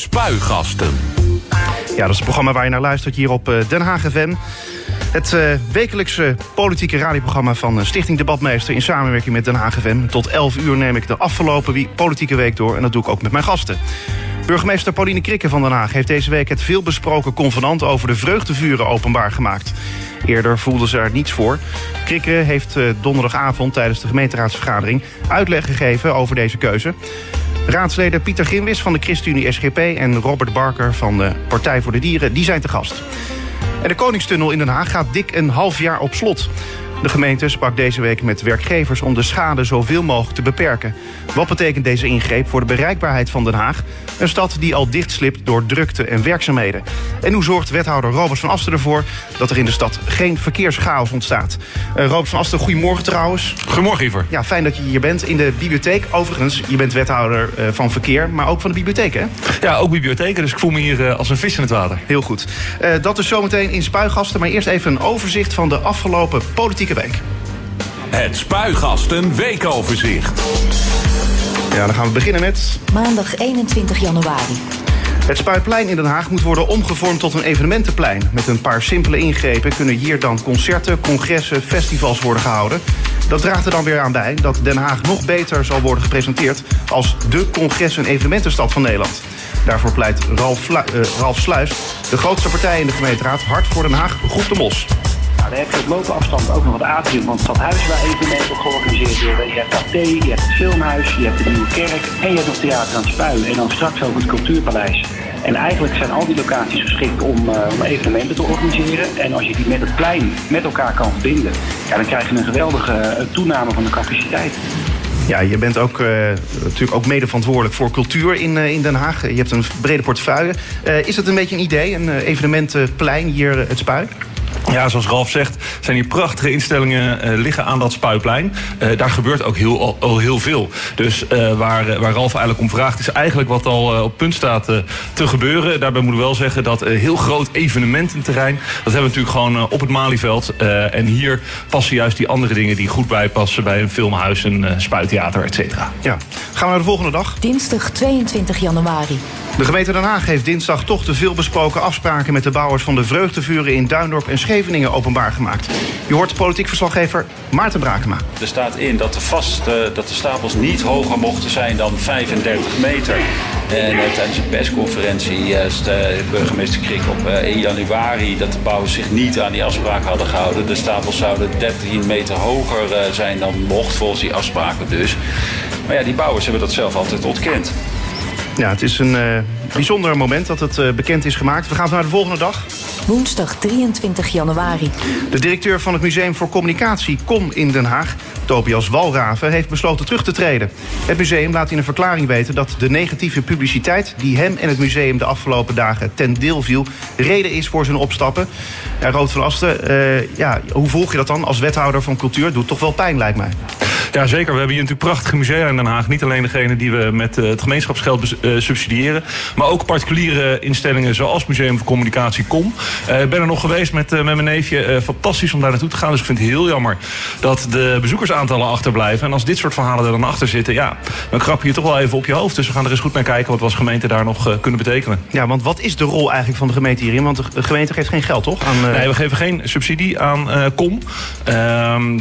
Spuigasten. Ja, dat is het programma waar je naar luistert hier op eh, Den Haag FM. Het uh, wekelijkse politieke radioprogramma van eh, Stichting Debatmeester... in samenwerking met Den Haag FM. Tot 11 uur neem ik de afgelopen politieke week door. En dat doe ik ook met mijn gasten. Burgemeester Pauline Krikke van Den Haag heeft deze week het veelbesproken convenant over de vreugdevuren openbaar gemaakt. Eerder voelde ze er niets voor. Krikke heeft donderdagavond tijdens de gemeenteraadsvergadering uitleg gegeven over deze keuze. Raadsleden Pieter Grimwis van de ChristenUnie SGP en Robert Barker van de Partij voor de Dieren, die zijn te gast. En de Koningstunnel in Den Haag gaat dik een half jaar op slot. De gemeente sprak deze week met werkgevers om de schade zoveel mogelijk te beperken. Wat betekent deze ingreep voor de bereikbaarheid van Den Haag? Een stad die al dichtslipt door drukte en werkzaamheden. En hoe zorgt wethouder Robert van Asten ervoor dat er in de stad geen verkeerschaos ontstaat? Uh, Robert van Asten, goedemorgen trouwens. Goedemorgen, Iver. Ja, fijn dat je hier bent in de bibliotheek. Overigens, je bent wethouder uh, van verkeer, maar ook van de bibliotheek, hè? Ja, ook bibliotheken, dus ik voel me hier uh, als een vis in het water. Heel goed. dat is zometeen in Spuigasten, maar eerst even een overzicht van de afgelopen politieke week. Het Spuigasten Weekoverzicht. Ja, dan gaan we beginnen met... Maandag 21 januari. Het Spuitplein in Den Haag moet worden omgevormd tot een evenementenplein. Met een paar simpele ingrepen kunnen hier dan concerten, congressen, festivals worden gehouden. Dat draagt er dan weer aan bij dat Den Haag nog beter zal worden gepresenteerd als de congres- en evenementenstad van Nederland. Daarvoor pleit Ralf, uh, Ralf Sluis, de grootste partij in de gemeenteraad, hard voor Den Haag, groep de Mos. Dan heb je op loopafstand ook nog het atrium van het stadhuis waar evenementen georganiseerd worden. Je hebt Café, je hebt het filmhuis, je hebt de Nieuwe Kerk en je hebt nog Theater aan het Spuien. En dan straks ook het Cultuurpaleis. En eigenlijk zijn al die locaties geschikt om, uh, om, evenementen te organiseren. En als je die met het plein met elkaar kan verbinden, ja, dan krijg je een geweldige uh, toename van de capaciteit. Ja, je bent ook, uh, natuurlijk ook mede verantwoordelijk voor cultuur in, in Den Haag. Je hebt een brede portefeuille. is het een beetje een idee, een evenementenplein hier het Spui? Ja, zoals Ralf zegt, zijn hier prachtige instellingen uh, liggen aan dat spuiplein. Uh, daar gebeurt ook heel, al, al heel veel. Dus uh, waar, waar Ralf eigenlijk om vraagt, is eigenlijk wat al op punt staat te gebeuren. Daarbij moeten we wel zeggen dat heel groot evenemententerrein, dat hebben we natuurlijk gewoon op het Malieveld. en hier passen juist die andere dingen die goed bijpassen bij een filmhuis, een spuittheater, et cetera. Ja. Gaan we naar de volgende dag? Dinsdag 22 januari. De gemeente Den Haag heeft dinsdag toch de veelbesproken afspraken met de bouwers van de vreugdevuren in Duindorp en Scheveningen openbaar gemaakt. Je hoort politiek verslaggever Maarten Brakema. Er staat in dat de, vast, uh, dat de stapels niet hoger mochten zijn dan 35 meter. En tijdens een persconferentie uh, de burgemeester Krik op 1 januari dat de bouwers zich niet aan die afspraken hadden gehouden. De stapels zouden 13 meter hoger zijn dan mocht, volgens die afspraken dus. Maar ja, die bouwers hebben dat zelf altijd ontkend. Ja, het is een uh, bijzonder moment dat het uh, bekend is gemaakt. We gaan naar de volgende dag. Woensdag 23 januari. De directeur van het Museum voor Communicatie, KOM in Den Haag, Tobias Walraven, heeft besloten terug te treden. Het museum laat in een verklaring weten dat de negatieve publiciteit... die hem en het museum de afgelopen dagen ten deel viel... reden is voor zijn opstappen. Ja, Rood van Asten, uh, ja, hoe volg je dat dan als wethouder van cultuur? Doet toch wel pijn, lijkt mij. Ja, zeker. We hebben hier natuurlijk prachtige musea in Den Haag. Niet alleen degene die we met het gemeenschapsgeld uh, subsidiëren... maar ook particuliere instellingen zoals Museum voor Communicatie KOM. Uh, ik ben er nog geweest met, uh, met mijn neefje. fantastisch om daar naartoe te gaan. Dus ik vind het heel jammer dat de bezoekersaantallen achterblijven. En als dit soort verhalen er dan achter zitten... ja, dan krap je je toch wel even op je hoofd. Dus we gaan er eens goed naar kijken wat we als gemeente daar nog kunnen betekenen. Ja, want wat is de rol eigenlijk van de gemeente hierin? Want de gemeente geeft geen geld, toch? Aan, Nee, we geven geen subsidie aan KOM. Ehm,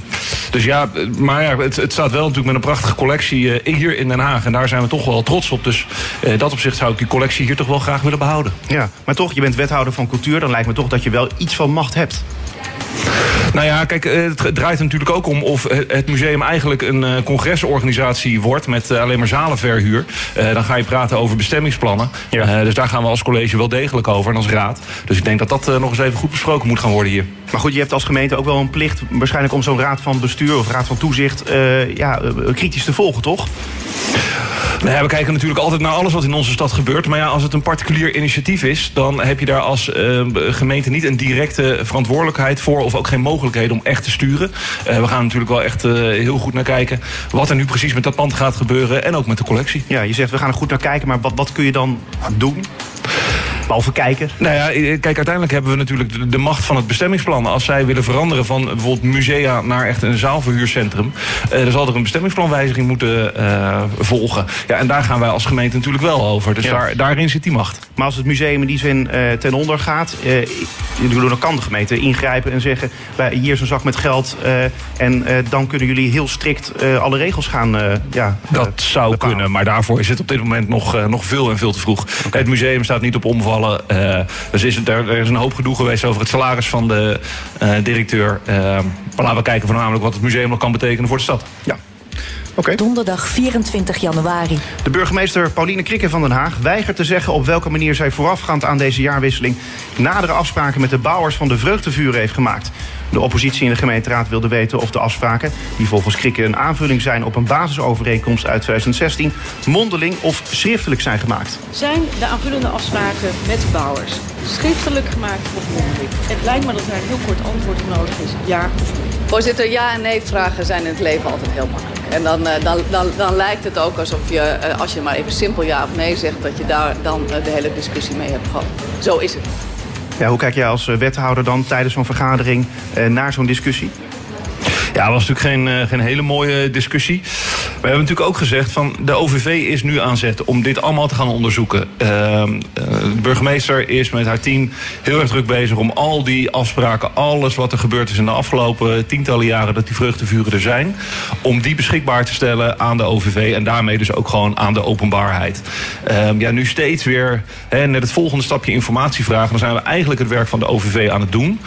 dus ja, maar ja, het, het, staat wel natuurlijk met een prachtige collectie hier in Den Haag. En daar zijn we toch wel trots op. Dus in dat opzicht zou ik die collectie hier toch wel graag willen behouden. Ja, maar toch, je bent wethouder van cultuur. Dan lijkt me toch dat je wel iets van macht hebt. Nou ja, kijk, het draait natuurlijk ook om of het museum eigenlijk een congresorganisatie wordt met alleen maar zalenverhuur. dan ga je praten over bestemmingsplannen. Ja. dus daar gaan we als college wel degelijk over en als raad. Dus ik denk dat dat nog eens even goed besproken moet gaan worden hier. Maar goed, je hebt als gemeente ook wel een plicht waarschijnlijk om zo'n raad van bestuur of raad van toezicht uh, ja, kritisch te volgen, toch? Nou ja, we kijken natuurlijk altijd naar alles wat in onze stad gebeurt. Maar ja, als het een particulier initiatief is... dan heb je daar als uh, gemeente niet een directe verantwoordelijkheid voor... of ook geen mogelijkheden om echt te sturen. Uh, we gaan natuurlijk wel echt uh, heel goed naar kijken... wat er nu precies met dat pand gaat gebeuren en ook met de collectie. Ja, je zegt we gaan er goed naar kijken, maar wat, wat kun je dan doen? Behalve kijken. Nou ja, eh, kijk, uiteindelijk hebben we natuurlijk de, de macht van het bestemmingsplan. Als zij willen veranderen van bijvoorbeeld musea naar echt een zaalverhuurcentrum... eh, dan zal er een bestemmingsplanwijziging moeten eh, volgen. Ja, en daar gaan wij als gemeente natuurlijk wel over. Dus Ja. daar, daarin zit die macht. Maar als het museum in die zin eh, ten onder gaat... eh, dan kan de gemeente ingrijpen en zeggen... wij- hier is een zak met geld eh, en eh, dan kunnen jullie heel strikt eh, alle regels gaan eh, ja, Dat zou bepalen. kunnen, maar daarvoor is het op dit moment nog, eh, nog veel en veel te vroeg. Het museum staat niet op omvallen. Eh, dus is er, is een hoop gedoe geweest over het salaris van de eh, directeur. Eh, maar laten we kijken voornamelijk wat het museum nog kan betekenen voor de stad. Ja. Oké. Donderdag 24 januari. De burgemeester Pauline Krikke van Den Haag weigert te zeggen op welke manier zij voorafgaand aan deze jaarwisseling nadere afspraken met de bouwers van de vreugdevuren heeft gemaakt. De oppositie in de gemeenteraad wilde weten of de afspraken, die volgens Krikke een aanvulling zijn op een basisovereenkomst uit 2016, mondeling of schriftelijk zijn gemaakt. zijn de aanvullende afspraken met de bouwers schriftelijk gemaakt of mondeling? Het lijkt me dat daar een heel kort antwoord op nodig is. Ja of nee? Voorzitter, ja en nee vragen zijn in het leven altijd heel makkelijk. En dan, eh, dan, dan, dan lijkt het ook alsof je, eh, als je maar even simpel ja of nee zegt, dat je daar dan eh, de hele discussie mee hebt gehad. Zo is het. Ja, hoe kijk jij als wethouder dan tijdens zo'n vergadering naar zo'n discussie? Ja, was natuurlijk geen, eh, geen hele mooie discussie. We hebben natuurlijk ook gezegd van de OVV is nu aan zet om dit allemaal te gaan onderzoeken. Ehm, eh, de burgemeester is met haar team heel erg druk bezig om al die afspraken, alles wat er gebeurd is in de afgelopen tientallen jaren dat die vreugdevuren er zijn, om die beschikbaar te stellen aan de OVV en daarmee dus ook gewoon aan de openbaarheid. Ehm, ja, nu steeds weer hè, net het volgende stapje informatie vragen, dan zijn we eigenlijk het werk van de OVV aan het doen.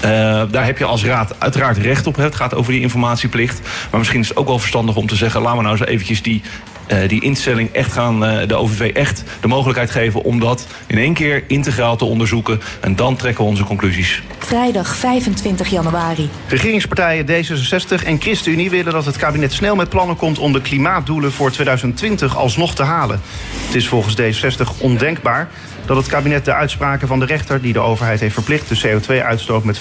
Eh, daar heb je als raad uiteraard recht op. Hè. Het gaat over die informatieplicht. Maar misschien is het ook wel verstandig om te zeggen... laten we nou eens eventjes die, eh, die instelling echt gaan... eh, de OVV echt de mogelijkheid geven om dat in één keer integraal te onderzoeken. En dan trekken we onze conclusies. Vrijdag 25 januari. Regeringspartijen D66 en ChristenUnie willen dat het kabinet snel met plannen komt om de klimaatdoelen voor 2020 alsnog te halen. Het is volgens D66 ondenkbaar dat het kabinet de uitspraken van de rechter die de overheid heeft verplicht de CO2-uitstoot met 25%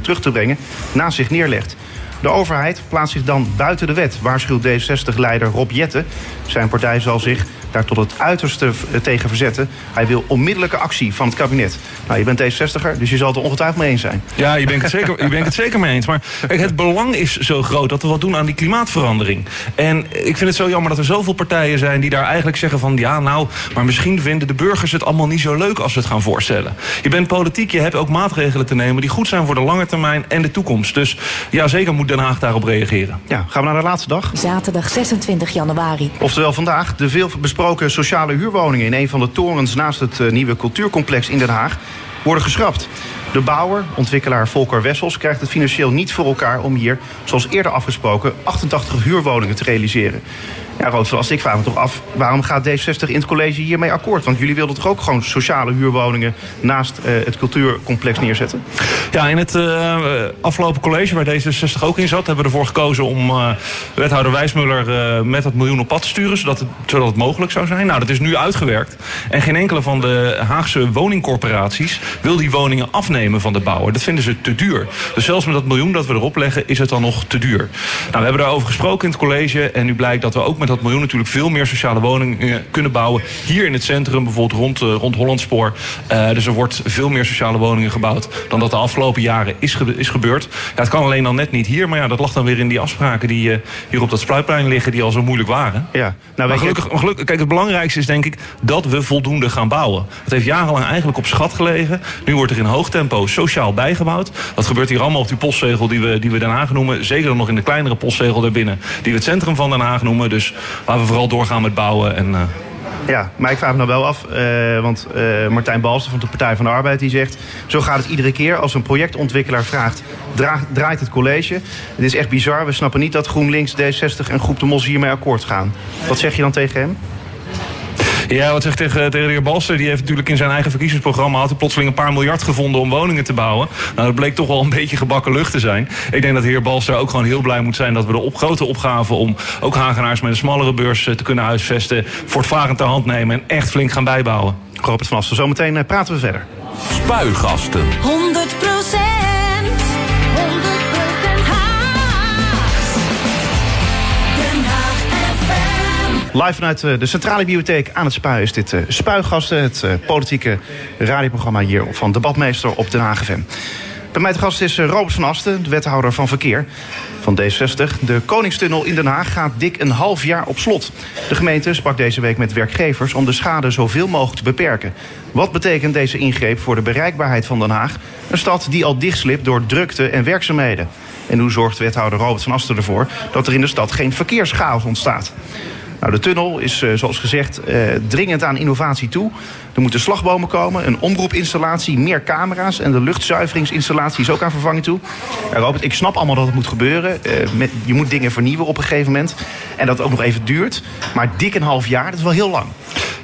terug te brengen naast zich neerlegt. De overheid plaatst zich dan buiten de wet, waarschuwt D60-leider Rob Jetten. Zijn partij zal zich daar tot het uiterste v- tegen verzetten. Hij wil onmiddellijke actie van het kabinet. Nou, je bent D60er, dus je zal het er ongetwijfeld mee eens zijn. Ja, je bent het zeker, je bent het zeker mee eens. Maar kijk, het belang is zo groot dat we wat doen aan die klimaatverandering. En ik vind het zo jammer dat er zoveel partijen zijn die daar eigenlijk zeggen van... ja, nou, maar misschien vinden de burgers het allemaal niet zo leuk als we het gaan voorstellen. Je bent politiek, je hebt ook maatregelen te nemen... die goed zijn voor de lange termijn en de toekomst. Dus ja, zeker moet Den Haag daarop reageren. Ja, gaan we naar de laatste dag. Zaterdag 26 januari. Oftewel vandaag de veel besproken sociale huurwoningen in een van de torens naast het eh, nieuwe cultuurcomplex in Den Haag worden geschrapt. De bouwer, ontwikkelaar Volker Wessels, krijgt het financieel niet voor elkaar om hier, zoals eerder afgesproken, 88 huurwoningen te realiseren. Ja, Roodveld, ik vraag me toch af, waarom gaat D60 in het college hiermee akkoord? Want jullie wilden toch ook gewoon sociale huurwoningen naast eh, het cultuurcomplex neerzetten? Ja, in het eh, afgelopen college, waar D66 ook in zat, hebben we ervoor gekozen om eh, wethouder Wijsmuller met dat miljoen op pad te sturen, zodat het, zodat het mogelijk zou zijn. Nou, dat is nu uitgewerkt. En geen enkele van de Haagse woningcorporaties wil die woningen afnemen van de bouwer. Dat vinden ze te duur. Dus zelfs met dat miljoen dat we erop leggen, is het dan nog te duur. Nou, we hebben daarover gesproken in het college. En nu blijkt dat we ook dat miljoen natuurlijk veel meer sociale woningen kunnen bouwen. Hier in het centrum, bijvoorbeeld rond, eh, rond Hollandspoor. Eh, dus er wordt veel meer sociale woningen gebouwd dan dat de afgelopen jaren is, is gebeurd. Ja, het kan alleen dan net niet hier, maar ja, dat lag dan weer in die afspraken die eh, hier op dat spluitplein liggen, die al zo moeilijk waren. Ja, nou Maar gelukkig, maar gelukkig, kijk, het belangrijkste is denk ik dat we voldoende gaan bouwen. Het heeft jarenlang eigenlijk op schat gelegen. Nu wordt er in hoog tempo sociaal bijgebouwd. Dat gebeurt hier allemaal op die postzegel die we, die we Den Haag noemen. Zeker dan nog in de kleinere postzegel daarbinnen, die we het centrum van Den Haag noemen. Dus laten we vooral doorgaan met bouwen. En, eh, Ja, maar ik vraag me nou wel af, eh, want eh, Martijn Balster van de Partij van de Arbeid die zegt... zo gaat het iedere keer als een projectontwikkelaar vraagt, dra- draait het college. Het is echt bizar, we snappen niet dat GroenLinks, D60 en Groep de Mos hiermee akkoord gaan. Wat zeg je dan tegen hem? Ja, wat zegt tegen, tegen de heer Balster? Die heeft natuurlijk in zijn eigen verkiezingsprogramma... had hij plotseling een paar miljard gevonden om woningen te bouwen. Nou, dat bleek toch wel een beetje gebakken lucht te zijn. Ik denk dat de heer Balster ook gewoon heel blij moet zijn... dat we de op, grote opgave om ook Hagenaars met een smallere beurs eh, te kunnen huisvesten... voortvarend ter hand nemen en echt flink gaan bijbouwen. Robert van Asten, zometeen eh, praten we verder. Spuigasten. 100 Live vanuit eh, de Centrale Bibliotheek aan het Spui is dit uh, Spuigasten, het uh, politieke radioprogramma hier van Debatmeester op Den Haag. Bij mij te gast is Robert van Asten, de wethouder van verkeer van D60. De Koningstunnel in Den Haag gaat dik een half jaar op slot. De gemeente sprak deze week met werkgevers om de schade zoveel mogelijk te beperken. Wat betekent deze ingreep voor de bereikbaarheid van Den Haag? Een stad die al dichtslipt door drukte en werkzaamheden. En hoe zorgt wethouder Robert van Asten ervoor dat er in de stad geen verkeerschaos ontstaat? Nou, de tunnel is, uh, zoals gezegd, uh, dringend aan innovatie toe. Er moeten slagbomen komen, een omroepinstallatie, meer camera's... en de luchtzuiveringsinstallatie is ook aan vervanging toe. Ik snap allemaal dat het moet gebeuren. Uh, met, je moet dingen vernieuwen op een gegeven moment. En dat het ook nog even duurt. Maar dik een half jaar, dat is wel heel lang.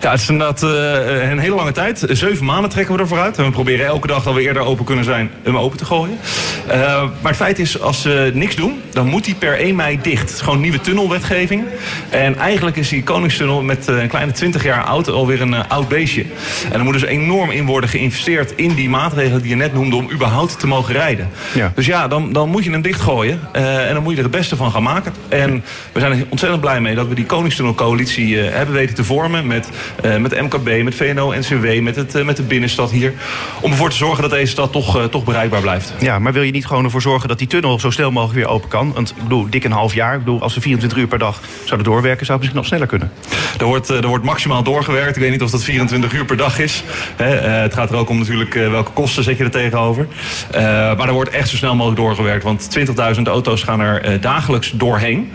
Ja, het is inderdaad een hele lange tijd. Zeven maanden trekken we ervoor uit. En we proberen elke dag dat we eerder open kunnen zijn, hem open te gooien. Maar het feit is, als we niks doen, dan moet die per 1 mei dicht. Het is gewoon nieuwe tunnelwetgeving. En eigenlijk is die Koningstunnel met een kleine 20 jaar oud alweer een uh, oud beestje. En er moet dus enorm in worden geïnvesteerd in die maatregelen die je net noemde om überhaupt te mogen rijden. Ja. Dus ja, dan, dan moet je hem dichtgooien. en dan moet je er het beste van gaan maken. En we zijn er ontzettend blij mee dat we die Koningstunnelcoalitie hebben weten te vormen met uh, met MKB, met VNO, NCW, met, het, met de binnenstad hier. Om ervoor te zorgen dat deze stad toch, toch bereikbaar blijft. Ja, maar wil je niet gewoon ervoor zorgen dat die tunnel zo snel mogelijk weer open kan? Want ik bedoel, dik een half jaar. Ik bedoel, als we 24 uur per dag zouden doorwerken, zou het nog sneller kunnen. Er wordt, er wordt maximaal doorgewerkt. Ik weet niet of dat 24 uur per dag is. Hè, het gaat er ook om natuurlijk welke kosten zet je er tegenover. maar er wordt echt zo snel mogelijk doorgewerkt. Want 20.000 auto's gaan er dagelijks doorheen.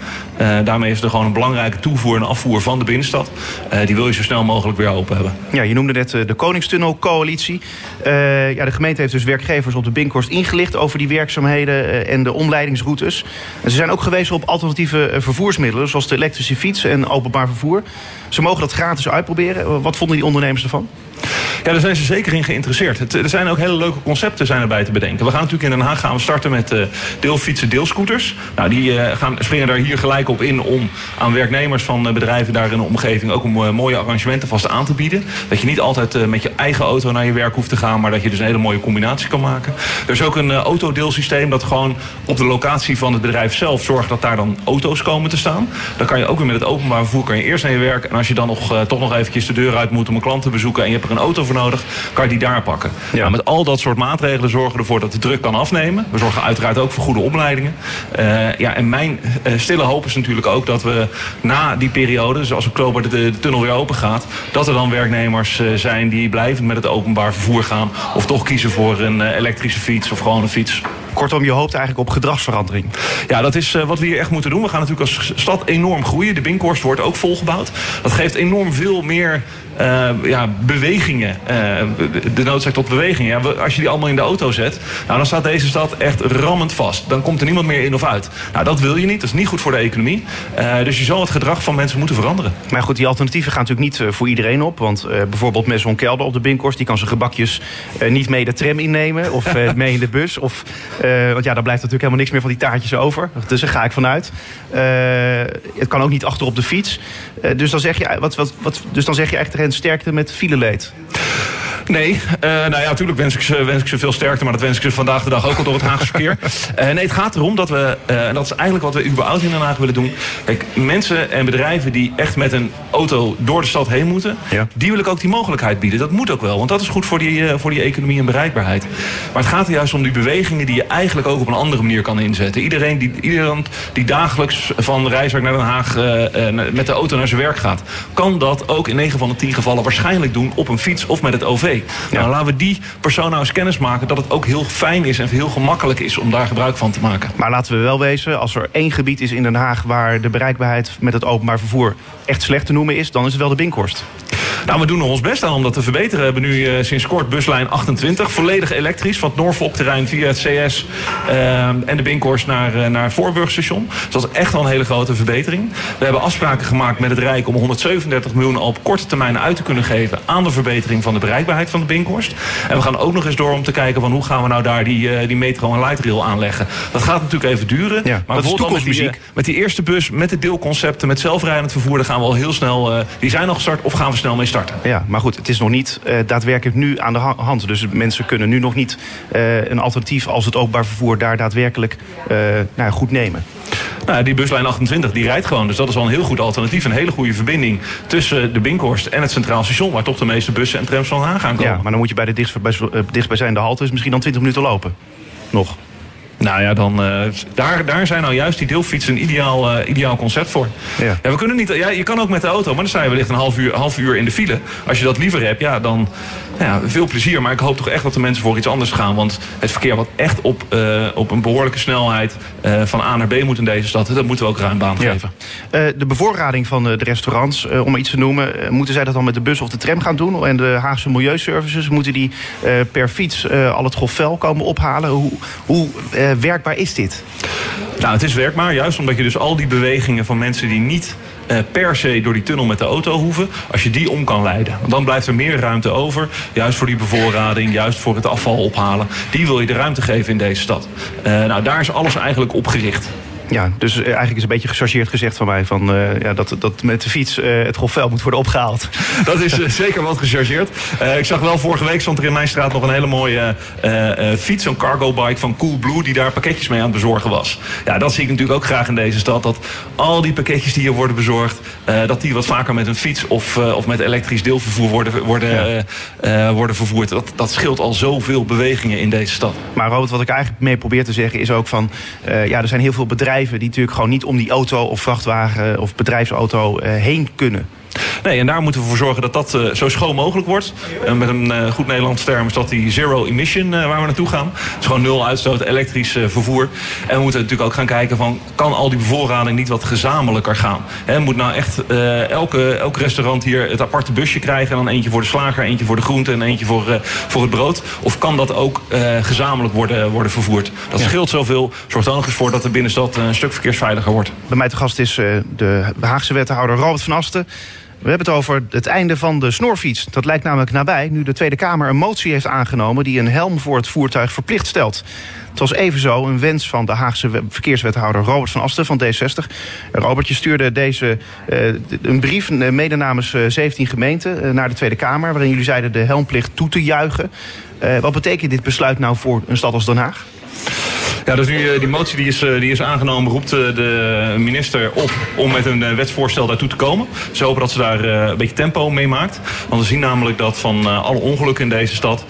daarmee is er gewoon een belangrijke toevoer en afvoer van de binnenstad. die wil je zo snel mogelijk weer open hebben. Ja, je noemde net de Koningstunnelcoalitie. Ja, de gemeente heeft dus werkgevers op de Binkhorst ingelicht over die werkzaamheden en de omleidingsroutes. En ze zijn ook gewezen op alternatieve vervoersmiddelen, zoals de elektrische fiets en openbaar vervoer. Ze mogen dat gratis uitproberen. Wat vonden die ondernemers ervan? Ja, daar zijn ze zeker in geïnteresseerd. Er zijn ook hele leuke concepten zijn erbij te bedenken. We gaan natuurlijk in Den Haag gaan we starten met uh, deelfietsen, deelscooters. Nou, die uh, gaan, springen daar hier gelijk op in om aan werknemers van uh, bedrijven daar in de omgeving ook om mooie arrangementen vast aan te bieden. Dat je niet altijd met je eigen auto naar je werk hoeft te gaan, maar dat je dus een hele mooie combinatie kan maken. Er is ook een autodeelsysteem dat gewoon op de locatie van het bedrijf zelf zorgt dat daar dan auto's komen te staan. Dan kan je ook weer met het openbaar vervoer kan je eerst naar je werk. En als je dan nog, toch nog eventjes de deur uit moet om een klant te bezoeken en je er een auto voor nodig, kan je die daar pakken. Ja. Nou, met al dat soort maatregelen zorgen we ervoor dat de druk kan afnemen. We zorgen uiteraard ook voor goede opleidingen. Uh, ja, en mijn uh, stille hoop is natuurlijk ook dat we na die periode, dus als oktober de, de, tunnel weer open gaat, dat er dan werknemers uh, zijn die blijvend met het openbaar vervoer gaan. Of toch kiezen voor een elektrische fiets of gewoon een fiets. Kortom, je hoopt eigenlijk op gedragsverandering. Ja, dat is uh, wat we hier echt moeten doen. We gaan natuurlijk als stad enorm groeien. De Binkhorst wordt ook volgebouwd. Dat geeft enorm veel meer uh, ja, bewegingen. Uh, de noodzaak tot bewegingen. Ja, als je die allemaal in de auto zet, nou, dan staat deze stad echt rammend vast. Dan komt er niemand meer in of uit. Nou, dat wil je niet. Dat is niet goed voor de economie. Uh, dus je zal het gedrag van mensen moeten veranderen. Maar goed, die alternatieven gaan natuurlijk niet voor iedereen op. Want bijvoorbeeld Maison Kelder op de Binkhorst... die kan zijn gebakjes niet mee de tram innemen of mee in de bus. Of, want ja, dan blijft natuurlijk helemaal niks meer van die taartjes over. Dus daar ga ik vanuit. het kan ook niet achter op de fiets. dus, dan zeg je, wat, wat, wat, dus dan zeg je echt sterkte met fileleed. Nee, uh, nou ja, natuurlijk wens ik, ze, wens ik ze veel sterkte, maar dat wens ik ze vandaag de dag ook al door het Haagse verkeer. Uh, nee, het gaat erom dat we, uh, en dat is eigenlijk wat we überhaupt in Den Haag willen doen. Kijk, mensen en bedrijven die echt met een auto door de stad heen moeten, ja. die wil ik ook die mogelijkheid bieden. Dat moet ook wel, want dat is goed voor die, voor die economie en bereikbaarheid. Maar het gaat er juist om die bewegingen die je eigenlijk ook op een andere manier kan inzetten. Iedereen die, iedereen die dagelijks van Rijswijk naar Den Haag met de auto naar zijn werk gaat, kan dat ook in 9 van de 10 gevallen waarschijnlijk doen op een fiets of met het OV. Ja. Nou, laten we die persoon nou eens kennis maken dat het ook heel fijn is en heel gemakkelijk is om daar gebruik van te maken. Maar laten we wel wezen, als er één gebied is in Den Haag waar de bereikbaarheid met het openbaar vervoer echt slecht te noemen is, dan is het wel de Binkhorst. Nou, we doen er ons best aan om dat te verbeteren. We hebben nu uh, sinds kort buslijn 28, volledig elektrisch. Van het Norfolk-terrein via het CS uh, en de Binkhorst naar, uh, naar het Voorburgstation. Dus dat is echt wel een hele grote verbetering. We hebben afspraken gemaakt met het Rijk om 137 miljoen op korte termijn uit te kunnen geven aan de verbetering van de bereikbaarheid van de Binkhorst. En we gaan ook nog eens door om te kijken van hoe gaan we nou daar die, die metro en light rail aanleggen. Dat gaat natuurlijk even duren. Ja, maar bijvoorbeeld met die, met die eerste bus, met de deelconcepten, met zelfrijdend vervoer, daar gaan we al heel snel, die zijn al gestart of gaan we snel mee starten. Ja, maar goed, het is nog niet uh, daadwerkelijk nu aan de hand. Dus mensen kunnen nu nog niet uh, een alternatief als het openbaar vervoer daar daadwerkelijk uh, nou, goed nemen. Nou, die buslijn 28 die rijdt gewoon. Dus dat is wel een heel goed alternatief. Een hele goede verbinding tussen de Binkhorst en het Centraal Station... waar toch de meeste bussen en trams van gaan komen. Ja, maar dan moet je bij de dichtstbij, eh, dichtstbijzijnde halte... misschien dan 20 minuten lopen. Nog. Nou ja, dan, uh, daar, daar zijn nou juist die deelfietsen een ideaal, uh, ideaal concept voor. Ja. ja. we kunnen niet, ja, je kan ook met de auto, maar dan sta je wellicht een half uur, half uur in de file. Als je dat liever hebt, ja, dan ja, veel plezier. Maar ik hoop toch echt dat de mensen voor iets anders gaan. Want het verkeer wat echt op, uh, op een behoorlijke snelheid van A naar B moet in deze stad... dat moeten we ook ruim baan ja. geven. de bevoorrading van de restaurants, om maar iets te noemen... moeten zij dat dan met de bus of de tram gaan doen? En de Haagse Milieuservices, moeten die per fiets al het grofvel komen ophalen? Hoe, hoe werkbaar is dit? Nou, het is werkbaar, juist omdat je dus al die bewegingen van mensen die niet uh, per se door die tunnel met de auto hoeven, als je die om kan leiden. Want dan blijft er meer ruimte over, juist voor die bevoorrading, juist voor het afval ophalen. Die wil je de ruimte geven in deze stad. Uh, nou, daar is alles eigenlijk op gericht. Ja, dus eigenlijk is een beetje gechargeerd gezegd van mij... Van, uh, ja, dat, dat met de fiets uh, het grofvel moet worden opgehaald. Dat is uh, zeker wat gechargeerd. ik zag wel vorige week stond er in mijn straat nog een hele mooie fiets... zo'n cargo bike van Coolblue die daar pakketjes mee aan het bezorgen was. Ja, dat zie ik natuurlijk ook graag in deze stad. Dat al die pakketjes die hier worden bezorgd... dat die wat vaker met een fiets of, of met elektrisch deelvervoer worden, worden, ja. worden vervoerd. Dat, dat scheelt al zoveel bewegingen in deze stad. Maar Robert, wat ik eigenlijk mee probeer te zeggen is ook van... ja, er zijn heel veel bedrijven die natuurlijk gewoon niet om die auto of vrachtwagen of bedrijfsauto uh, heen kunnen. Nee, en daar moeten we voor zorgen dat dat uh, zo schoon mogelijk wordt. En met een uh, goed Nederlands term is dat die zero emission uh, waar we naartoe gaan. Het is gewoon nul uitstoot, elektrisch vervoer. En we moeten natuurlijk ook gaan kijken van... kan al die bevoorrading niet wat gezamenlijker gaan? He, moet nou echt elke, elk restaurant hier het aparte busje krijgen... en dan eentje voor de slager, eentje voor de groente en eentje voor, voor het brood? Of kan dat ook gezamenlijk worden, worden vervoerd? Dat ja. scheelt zoveel. Zorgt er ook eens voor dat de binnenstad een stuk verkeersveiliger wordt. Bij mij te gast is de Haagse wethouder Robert van Asten... We hebben het over het einde van de snorfiets. Dat lijkt namelijk nabij nu de Tweede Kamer een motie heeft aangenomen... die een helm voor het voertuig verplicht stelt. Het was evenzo een wens van de Haagse verkeerswethouder Robert van Asten van D60. Robert, je stuurde deze, uh, een brief mede namens uh, 17 gemeenten uh, naar de Tweede Kamer... waarin jullie zeiden de helmplicht toe te juichen. wat betekent dit besluit nou voor een stad als Den Haag? Ja, dus nu, die motie die is, die is aangenomen, roept de minister op om met een wetsvoorstel daartoe te komen. Ze hopen dat ze daar een beetje tempo mee maakt. Want we zien namelijk dat van alle ongelukken in deze stad...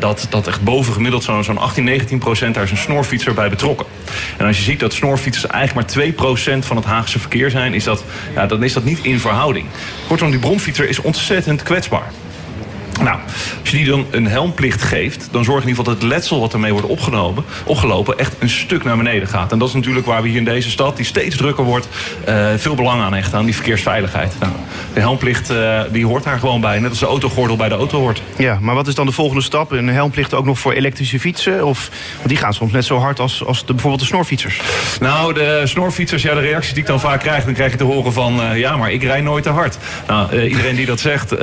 Dat, dat echt bovengemiddeld zo'n zo'n 18, 19 procent daar is een snorfietser bij betrokken. En als je ziet dat snorfietsers eigenlijk maar 2 procent van het Haagse verkeer zijn, is dat, ja, dan is dat niet in verhouding. Kortom, die bromfietser is ontzettend kwetsbaar. Nou, als je die dan een helmplicht geeft, dan zorg in ieder geval dat het letsel wat ermee wordt opgenomen, opgelopen echt een stuk naar beneden gaat. En dat is natuurlijk waar we hier in deze stad, die steeds drukker wordt, uh, veel belang aan hechten, aan die verkeersveiligheid. Nou, de helmplicht uh, die hoort daar gewoon bij, net als de autogordel bij de auto hoort. Ja, maar wat is dan de volgende stap? Een helmplicht ook nog voor elektrische fietsen? Of, want die gaan soms net zo hard als, als de, bijvoorbeeld de snorfietsers. Nou, de snorfietsers, ja, de reacties die ik dan vaak krijg, dan krijg je te horen van, uh, ja, maar ik rijd nooit te hard. Nou, iedereen die dat zegt,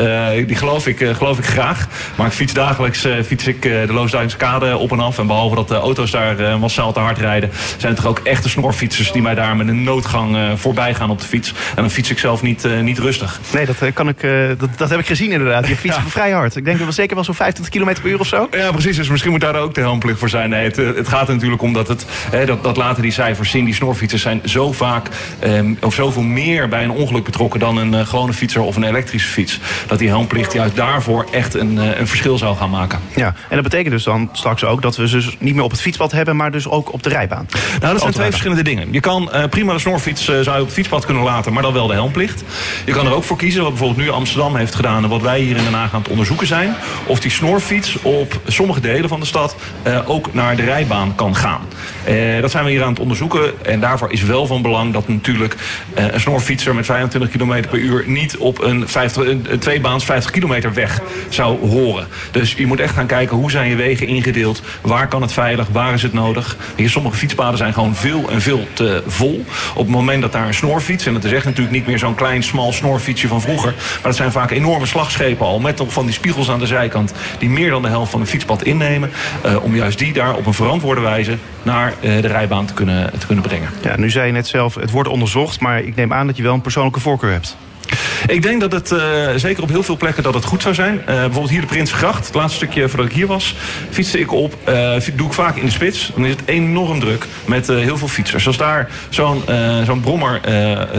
die geloof ik, geloof ik graag. Maar ik fiets dagelijks uh, fiets ik uh, de Loosduinse kade op en af. En behalve dat de auto's daar uh, massaal te hard rijden... zijn het toch ook echte snorfietsers die mij daar met een noodgang voorbij gaan op de fiets. En dan fiets ik zelf niet, niet rustig. Nee, dat, kan ik, dat, dat heb ik gezien inderdaad. Je fietst ja. vrij hard. Ik denk dat we zeker wel zo'n 25 km per uur of zo. Ja, precies. Dus misschien moet daar ook de helmplicht voor zijn. Nee, het, het gaat er natuurlijk om dat het... Hè, dat, dat laten die cijfers zien. Die snorfietsers zijn zo vaak... Um, of zoveel meer bij een ongeluk betrokken... dan een gewone fietser of een elektrische fiets. Dat die helmplicht juist daarvoor echt een een verschil zou gaan maken. Ja, en dat betekent dus dan straks ook dat we ze dus niet meer op het fietspad hebben, maar dus ook op de rijbaan. Nou, dat zijn twee verschillende dingen. Je kan uh, prima de snorfiets uh, zou je op het fietspad kunnen laten, maar dan wel de helmplicht. Je kan er ook voor kiezen, wat bijvoorbeeld nu Amsterdam heeft gedaan en wat wij hier in Den Haag aan het onderzoeken zijn, of die snorfiets op sommige delen van de stad uh, ook naar de rijbaan kan gaan. dat zijn we hier aan het onderzoeken en daarvoor is wel van belang dat natuurlijk een snorfietser met 25 km per uur niet op een, 50, een tweebaans 50 kilometer weg zou horen. Dus je moet echt gaan kijken hoe zijn je wegen ingedeeld. Waar kan het veilig? Waar is het nodig? Hier, sommige fietspaden zijn gewoon veel en veel te vol. Op het moment dat daar een snorfiets... en dat is echt natuurlijk niet meer zo'n klein, smal snorfietsje van vroeger... maar dat zijn vaak enorme slagschepen al... met van die spiegels aan de zijkant... die meer dan de helft van een fietspad innemen... Uh, om juist die daar op een verantwoorde wijze... naar uh, de rijbaan te kunnen, te kunnen brengen. Ja, nu zei je net zelf, het wordt onderzocht... maar ik neem aan dat je wel een persoonlijke voorkeur hebt. Ik denk dat het, zeker op heel veel plekken, dat het goed zou zijn. bijvoorbeeld hier de Prinsgracht, het laatste stukje voordat ik hier was, fietste ik op. doe ik vaak in de spits. Dan is het enorm druk met heel veel fietsers. Als daar zo'n zo'n brommer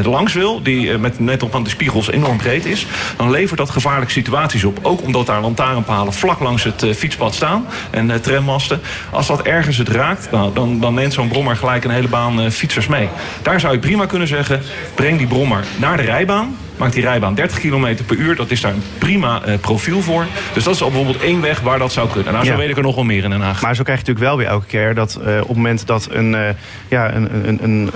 langs wil, die met net op aan de spiegels enorm breed is, dan levert dat gevaarlijke situaties op. Ook omdat daar lantaarnpalen vlak langs het fietspad staan en trammasten. Als dat ergens het raakt, nou, dan, dan neemt zo'n brommer gelijk een hele baan fietsers mee. Daar zou ik prima kunnen zeggen, breng die brommer naar de rijbaan maakt die rijbaan 30 km per uur. Dat is daar een prima uh, profiel voor. Dus dat is al bijvoorbeeld één weg waar dat zou kunnen. Nou, zo weet ik er nog wel meer in Den Haag. Maar zo krijg je natuurlijk wel weer elke keer dat uh, op het moment dat een, uh, ja, een, een, een,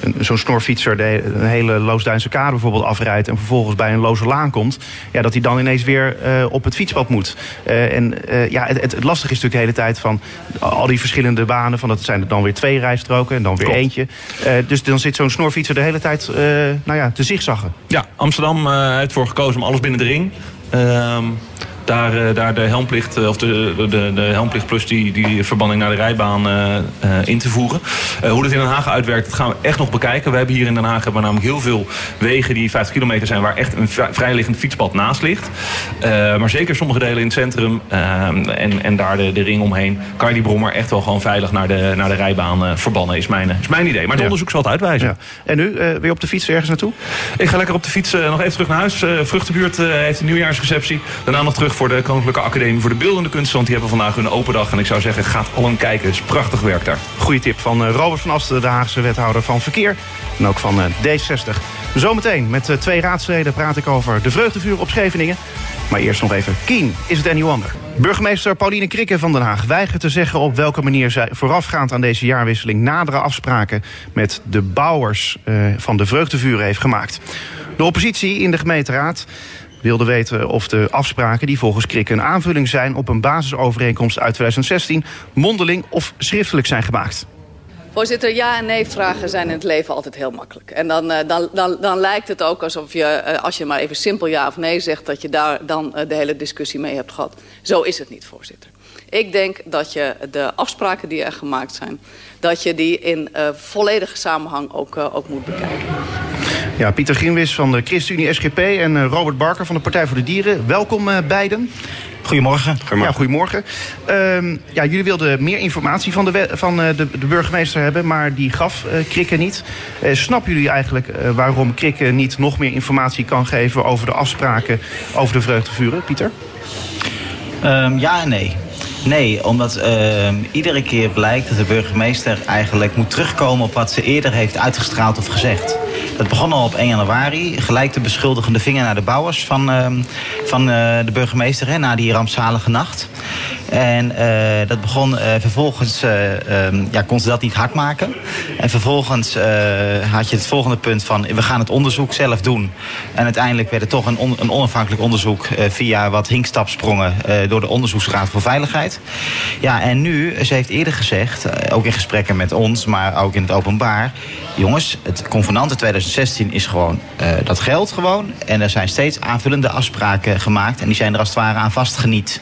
een zo'n snorfietser de, een hele Loosduinse kade bijvoorbeeld afrijdt en vervolgens bij een loze laan komt, ja, dat hij dan ineens weer op het fietspad moet. en ja, het, het, lastige is natuurlijk de hele tijd van al die verschillende banen. Van dat zijn er dan weer twee rijstroken en dan weer eentje. dus dan zit zo'n snorfietser de hele tijd nou ja, te zigzaggen. Ja, Amsterdam uh, heeft voor gekozen om alles binnen de ring. Daar, eh, daar de helmplicht, eh, of de, de, de helmplicht plus die, die verbanding naar de rijbaan uh, in te voeren. hoe dat in Den Haag uitwerkt, dat gaan we echt nog bekijken. We hebben hier in Den Haag hebben we namelijk heel veel wegen die 50 kilometer zijn... waar echt een vrijliggend fietspad naast ligt. maar zeker sommige delen in het centrum en, en daar de, de ring omheen... kan je die brommer echt wel gewoon veilig naar de, naar de rijbaan verbannen, is mijn, is mijn idee. Maar het ja. onderzoek zal het uitwijzen. Ja. En nu, weer op de fiets ergens naartoe? Ik ga lekker op de fiets nog even terug naar huis. Vruchtenbuurt heeft een nieuwjaarsreceptie. Daarna nog terug voor de Koninklijke Academie voor de Beeldende Kunst. Want die hebben vandaag hun open dag. En ik zou zeggen, gaat allen kijken. Het is prachtig werk daar. Goeie tip van eh, Robert van Asten, de Haagse wethouder van Verkeer. En ook van eh, D60. Zometeen met eh, twee raadsleden praat ik over de vreugdevuur op Scheveningen. Maar eerst nog even Keen, is het any wonder? Burgemeester Pauline Krikke van Den Haag weigert te zeggen op welke manier zij voorafgaand aan deze jaarwisseling nadere afspraken met de bouwers van de vreugdevuren heeft gemaakt. De oppositie in de gemeenteraad wilde weten of de afspraken die volgens Krik een aanvulling zijn op een basisovereenkomst uit 2016 mondeling of schriftelijk zijn gemaakt. Voorzitter, ja en nee vragen zijn in het leven altijd heel makkelijk. En dan, uh, dan, dan, dan lijkt het ook alsof je, uh, als je maar even simpel ja of nee zegt... dat je daar dan uh, de hele discussie mee hebt gehad. Zo is het niet, voorzitter. Ik denk dat je de afspraken die er gemaakt zijn... dat je die in volledige samenhang ook, ook moet bekijken. Ja, Pieter Grimwis van de ChristenUnie SGP en eh, Robert Barker van de Partij voor de Dieren. Welkom uh, beiden. Goedemorgen. Ja, goedemorgen. Uh, ja, jullie wilden meer informatie van, de, van uh, de, de, burgemeester hebben, maar die gaf uh, Krikke niet. snappen jullie eigenlijk waarom Krikke niet nog meer informatie kan geven over de afspraken over de vreugdevuren, Pieter? Um, ja en nee. Nee, omdat uh, iedere keer blijkt dat de burgemeester eigenlijk moet terugkomen op wat ze eerder heeft uitgestraald of gezegd. Dat begon al op 1 januari. Gelijk de beschuldigende vinger naar de bouwers van, uh, van uh, de burgemeester hè, na die rampzalige nacht. En uh, dat begon uh, vervolgens, uh, um, ja, kon ze dat niet hard maken. En vervolgens had je het volgende punt van, we gaan het onderzoek zelf doen. En uiteindelijk werd het toch een, een onafhankelijk onderzoek via wat hinkstapsprongen door de Onderzoeksraad voor Veiligheid. Ja, en nu, ze heeft eerder gezegd, ook in gesprekken met ons, maar ook in het openbaar. Jongens, het convenant in 2016 is gewoon, dat geldt gewoon. En er zijn steeds aanvullende afspraken gemaakt. En die zijn er als het ware aan vastgeniet.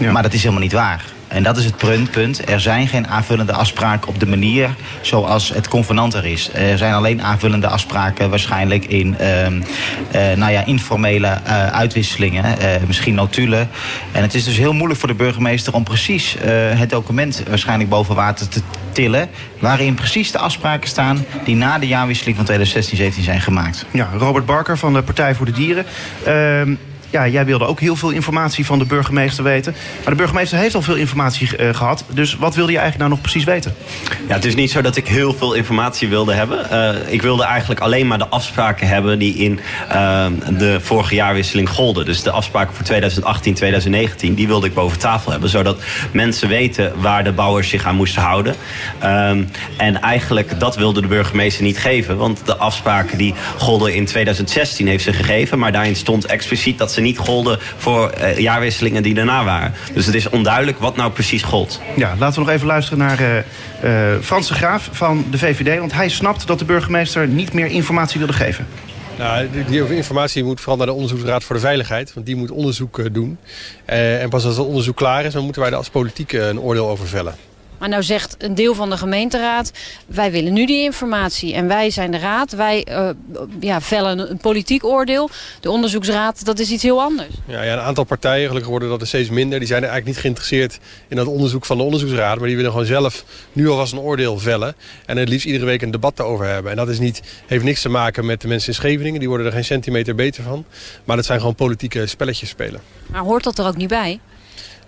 Ja. Maar dat is helemaal niet waar. En dat is het punt. Er zijn geen aanvullende afspraken op de manier zoals het convenant er is. Er zijn alleen aanvullende afspraken waarschijnlijk in uh, uh, nou ja, informele uh, uitwisselingen, uh, misschien notulen. En het is dus heel moeilijk voor de burgemeester om precies het document waarschijnlijk boven water te tillen. Waarin precies de afspraken staan die na de jaarwisseling van 2016-17 zijn gemaakt. Ja, Robert Barker van de Partij voor de Dieren. Ja, jij wilde ook heel veel informatie van de burgemeester weten. Maar de burgemeester heeft al veel informatie uh, gehad. Dus wat wilde je eigenlijk nou nog precies weten? Ja, het is niet zo dat ik heel veel informatie wilde hebben. Uh, ik wilde eigenlijk alleen maar de afspraken hebben die in uh, de vorige jaarwisseling golden. Dus de afspraken voor 2018, 2019, die wilde ik boven tafel hebben. Zodat mensen weten waar de bouwers zich aan moesten houden. Ehm, en eigenlijk dat wilde de burgemeester niet geven. Want de afspraken die golden in 2016 heeft ze gegeven. Maar daarin stond expliciet dat ze niet golden voor uh, jaarwisselingen die daarna waren. Dus het is onduidelijk wat nou precies gold. Ja, laten we nog even luisteren naar uh, uh, Frans de Graaf van de VVD. Want hij snapt dat de burgemeester niet meer informatie wilde geven. Nou, die informatie moet vooral naar de Onderzoeksraad voor de Veiligheid. Want die moet onderzoek doen. en pas als dat onderzoek klaar is, dan moeten wij er als politiek een oordeel over vellen. Maar nou zegt een deel van de gemeenteraad... wij willen nu die informatie en wij zijn de raad. Wij uh, ja, vellen een politiek oordeel. De onderzoeksraad, dat is iets heel anders. Ja, ja, een aantal partijen, gelukkig worden dat er steeds minder... die zijn eigenlijk niet geïnteresseerd in dat onderzoek van de onderzoeksraad... maar die willen gewoon zelf nu alvast een oordeel vellen... en het liefst iedere week een debat erover hebben. En dat is niet, heeft niks te maken met de mensen in Scheveningen. Die worden er geen centimeter beter van. Maar dat zijn gewoon politieke spelletjes spelen. Maar hoort dat er ook niet bij?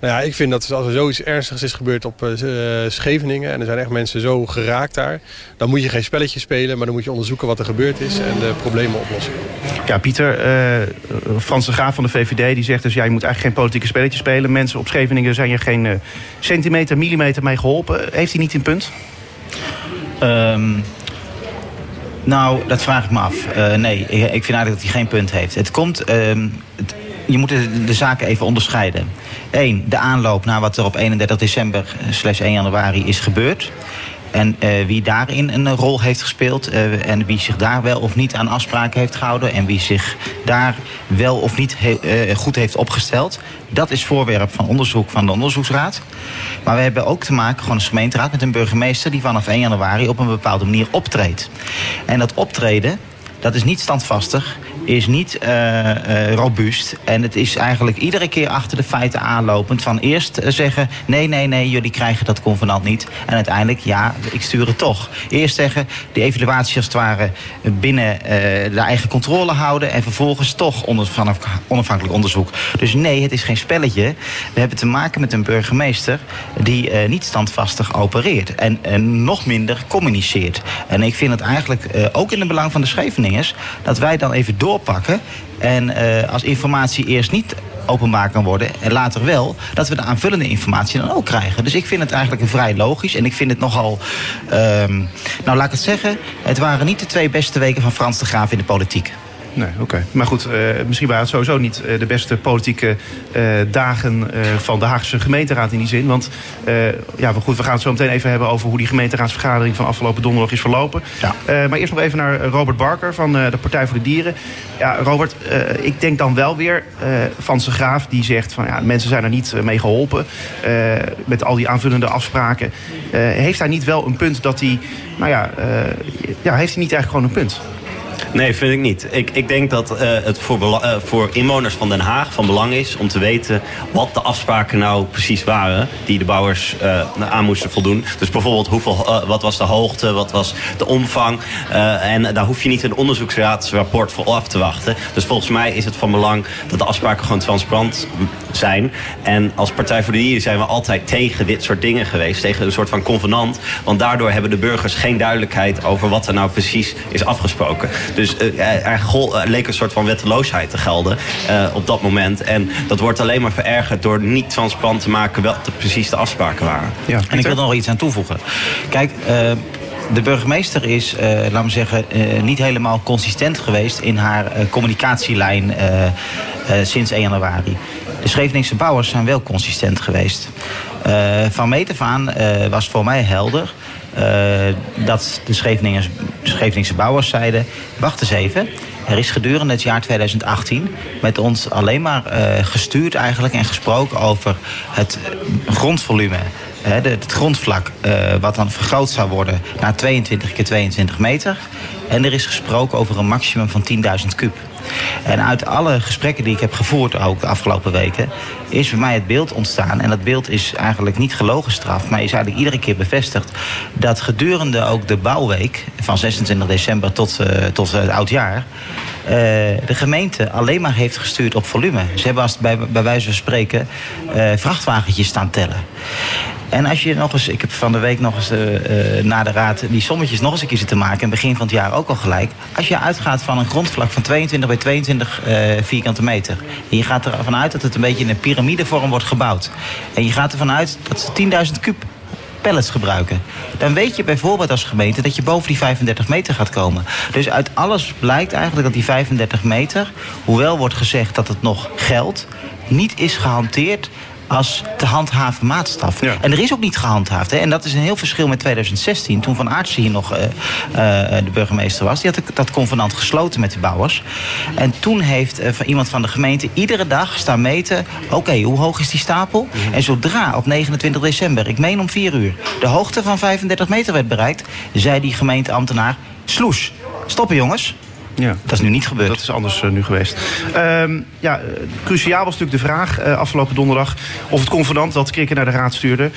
Nou ja, ik vind dat als er zoiets ernstigs is gebeurd op uh, Scheveningen... en er zijn echt mensen zo geraakt daar... dan moet je geen spelletje spelen, maar dan moet je onderzoeken wat er gebeurd is... en de problemen oplossen. Ja, Pieter, uh, Frans de Graaf van de VVD die zegt dus... ja, je moet eigenlijk geen politieke spelletjes spelen. Mensen op Scheveningen zijn je geen uh, centimeter, millimeter mee geholpen. Heeft hij niet een punt? Um, nou, dat vraag ik me af. Uh, nee, ik, ik, vind eigenlijk dat hij geen punt heeft. Het komt... Uh, het, je moet de, zaken even onderscheiden. Eén, de aanloop naar wat er op 31 december slash 1 januari is gebeurd. En uh, wie daarin een rol heeft gespeeld uh, en wie zich daar wel of niet aan afspraken heeft gehouden en wie zich daar wel of niet goed heeft opgesteld, dat is voorwerp van onderzoek van de onderzoeksraad. Maar we hebben ook te maken, gewoon als gemeenteraad, met een burgemeester die vanaf 1 januari op een bepaalde manier optreedt. En dat optreden, dat is niet standvastig is niet uh, uh, robuust. En het is eigenlijk iedere keer achter de feiten aanlopend. Van eerst zeggen, nee, nee, nee, jullie krijgen dat convenant niet. En uiteindelijk, ja, ik stuur het toch. Eerst zeggen, de evaluatie als het ware binnen de eigen controle houden. En vervolgens toch onafhankelijk onderzoek. Dus nee, het is geen spelletje. We hebben te maken met een burgemeester die niet standvastig opereert. En, nog minder communiceert. En ik vind het eigenlijk ook in het belang van de Scheveningers... dat wij dan even doorpakken. En uh, als informatie eerst niet openbaar kan worden en later wel, dat we de aanvullende informatie dan ook krijgen. Dus ik vind het eigenlijk vrij logisch en ik vind het nogal, um, nou laat ik het zeggen, het waren niet de twee beste weken van Frans de Graaf in de politiek. Nee, oké. Okay. Maar goed, uh, misschien waren het sowieso niet uh, de beste politieke uh, dagen van de Haagse gemeenteraad in die zin. Want ja, goed, we gaan het zo meteen even hebben over hoe die gemeenteraadsvergadering van afgelopen donderdag is verlopen. Ja. maar eerst nog even naar Robert Barker van de Partij voor de Dieren. Ja, Robert, ik denk dan wel weer van zijn graaf die zegt van ja, mensen zijn er niet mee geholpen met al die aanvullende afspraken. heeft hij niet wel een punt dat hij, nou ja, ja heeft hij niet eigenlijk gewoon een punt? Nee, vind ik niet. Ik, ik denk dat uh, het voor, uh, voor inwoners van Den Haag van belang is om te weten wat de afspraken nou precies waren die de bouwers uh, aan moesten voldoen. Dus bijvoorbeeld hoeveel, wat was de hoogte, wat was de omvang. en daar hoef je niet een onderzoeksraadsrapport voor af te wachten. Dus volgens mij is het van belang dat de afspraken gewoon transparant zijn. En als Partij voor de Dieren zijn we altijd tegen dit soort dingen geweest. Tegen een soort van convenant. Want daardoor hebben de burgers geen duidelijkheid over wat er nou precies is afgesproken. Dus uh, er gol, uh, leek een soort van wetteloosheid te gelden uh, op dat moment. En dat wordt alleen maar verergerd door niet transparant te maken wat de, precies de afspraken waren. Ja, en ik wil er nog iets aan toevoegen. Kijk, de burgemeester is, uh, laten we zeggen, uh, niet helemaal consistent geweest in haar uh, communicatielijn sinds 1 januari. De Scheveningse bouwers zijn wel consistent geweest. van meet af aan was voor mij helder dat de, Scheveningers, Scheveningse bouwers zeiden... wacht eens even, er is gedurende het jaar 2018 met ons alleen maar gestuurd eigenlijk en gesproken over het grondvolume het grondvlak uh, wat dan vergroot zou worden naar 22 keer 22 meter. En er is gesproken over een maximum van 10.000 kub. En uit alle gesprekken die ik heb gevoerd, ook de afgelopen weken, is bij mij het beeld ontstaan. En dat beeld is eigenlijk niet gelogen straf, maar is eigenlijk iedere keer bevestigd. Dat gedurende ook de bouwweek van 26 december tot, uh, tot het oudjaar. Uh, de gemeente alleen maar heeft gestuurd op volume. Ze hebben als bij, bij wijze van spreken uh, vrachtwagentjes staan tellen. En als je nog eens, ik heb van de week nog eens na de raad die sommetjes nog eens een keer zitten maken. En begin van het jaar ook al gelijk. Als je uitgaat van een grondvlak van 22 bij 22 uh, vierkante meter. En je gaat ervan uit dat het een beetje in een piramidevorm wordt gebouwd. En je gaat ervan uit dat ze 10.000 kub pallets gebruiken. Dan weet je bijvoorbeeld als gemeente dat je boven die 35 meter gaat komen. Dus uit alles blijkt eigenlijk dat die 35 meter, hoewel wordt gezegd dat het nog geldt, niet is gehanteerd als te handhaven maatstaf. En er is ook niet gehandhaafd. Hè? En dat is een heel verschil met 2016, toen Van Aartsen hier nog uh, uh, de burgemeester was. Die had dat convenant gesloten met de bouwers. En toen heeft uh, iemand van de gemeente iedere dag staan meten... oké, hoe hoog is die stapel? Mhm. En zodra op 29 december, ik meen om 4 uur... de hoogte van 35 meter werd bereikt... zei die gemeenteambtenaar, sloes, stoppen jongens... Ja. Dat is nu niet gebeurd. Dat is anders uh, nu geweest. Uh, ja, cruciaal was natuurlijk de vraag uh, afgelopen donderdag of het convenant dat Krikken naar de raad stuurde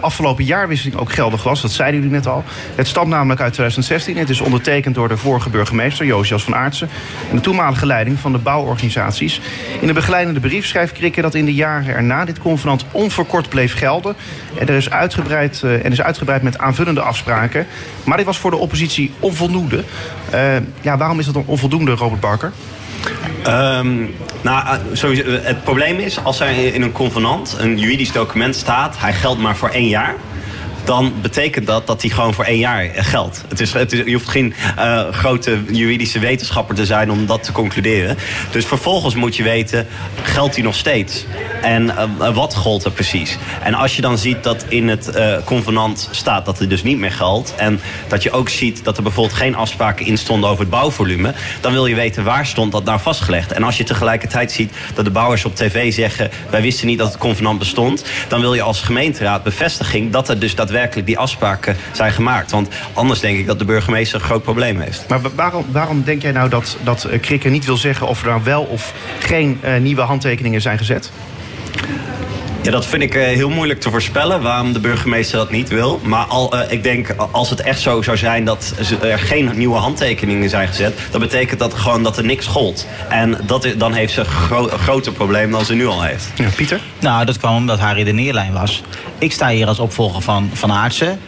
afgelopen jaarwisseling ook geldig was. Dat zeiden jullie net al. Het stamt namelijk uit 2016. Het is ondertekend door de vorige burgemeester Josias van Aartsen en de toenmalige leiding van de bouworganisaties. In een begeleidende brief schrijft Krikken dat in de jaren erna dit convenant onverkort bleef gelden. En er is uitgebreid, en is uitgebreid met aanvullende afspraken. Maar dit was voor de oppositie onvoldoende. ja, waarom is dat onvoldoende, Robert Barker? Um, nou, eh, sowieso, eh, het probleem is, als er in een convenant een juridisch document staat... hij geldt maar voor één jaar dan betekent dat dat die gewoon voor één jaar geldt. Het is, het is, je hoeft geen uh, grote juridische wetenschapper te zijn om dat te concluderen. Dus vervolgens moet je weten, geldt die nog steeds? En uh, wat gold er precies? En als je dan ziet dat in het convenant staat dat het dus niet meer geldt... en dat je ook ziet dat er bijvoorbeeld geen afspraken in stonden over het bouwvolume... dan wil je weten waar stond dat nou vastgelegd. En als je tegelijkertijd ziet dat de bouwers op tv zeggen... wij wisten niet dat het convenant bestond... dan wil je als gemeenteraad bevestiging dat er dus daadwerkelijk die afspraken zijn gemaakt. Want anders denk ik dat de burgemeester een groot probleem heeft. Maar waarom, waarom denk jij nou dat, dat eh, Krikke niet wil zeggen of er nou wel of geen uh, nieuwe handtekeningen zijn gezet? Ja, dat vind ik uh, heel moeilijk te voorspellen waarom de burgemeester dat niet wil. Maar al, uh, ik denk als het echt zo zou zijn dat er geen nieuwe handtekeningen zijn gezet, dan betekent dat gewoon dat er niks gold. En dat, dan heeft ze een gro groter probleem dan ze nu al heeft. Ja, Pieter? Nou, dat kwam omdat Harry de neerlijn was. Ik sta hier als opvolger van Van Aartsen.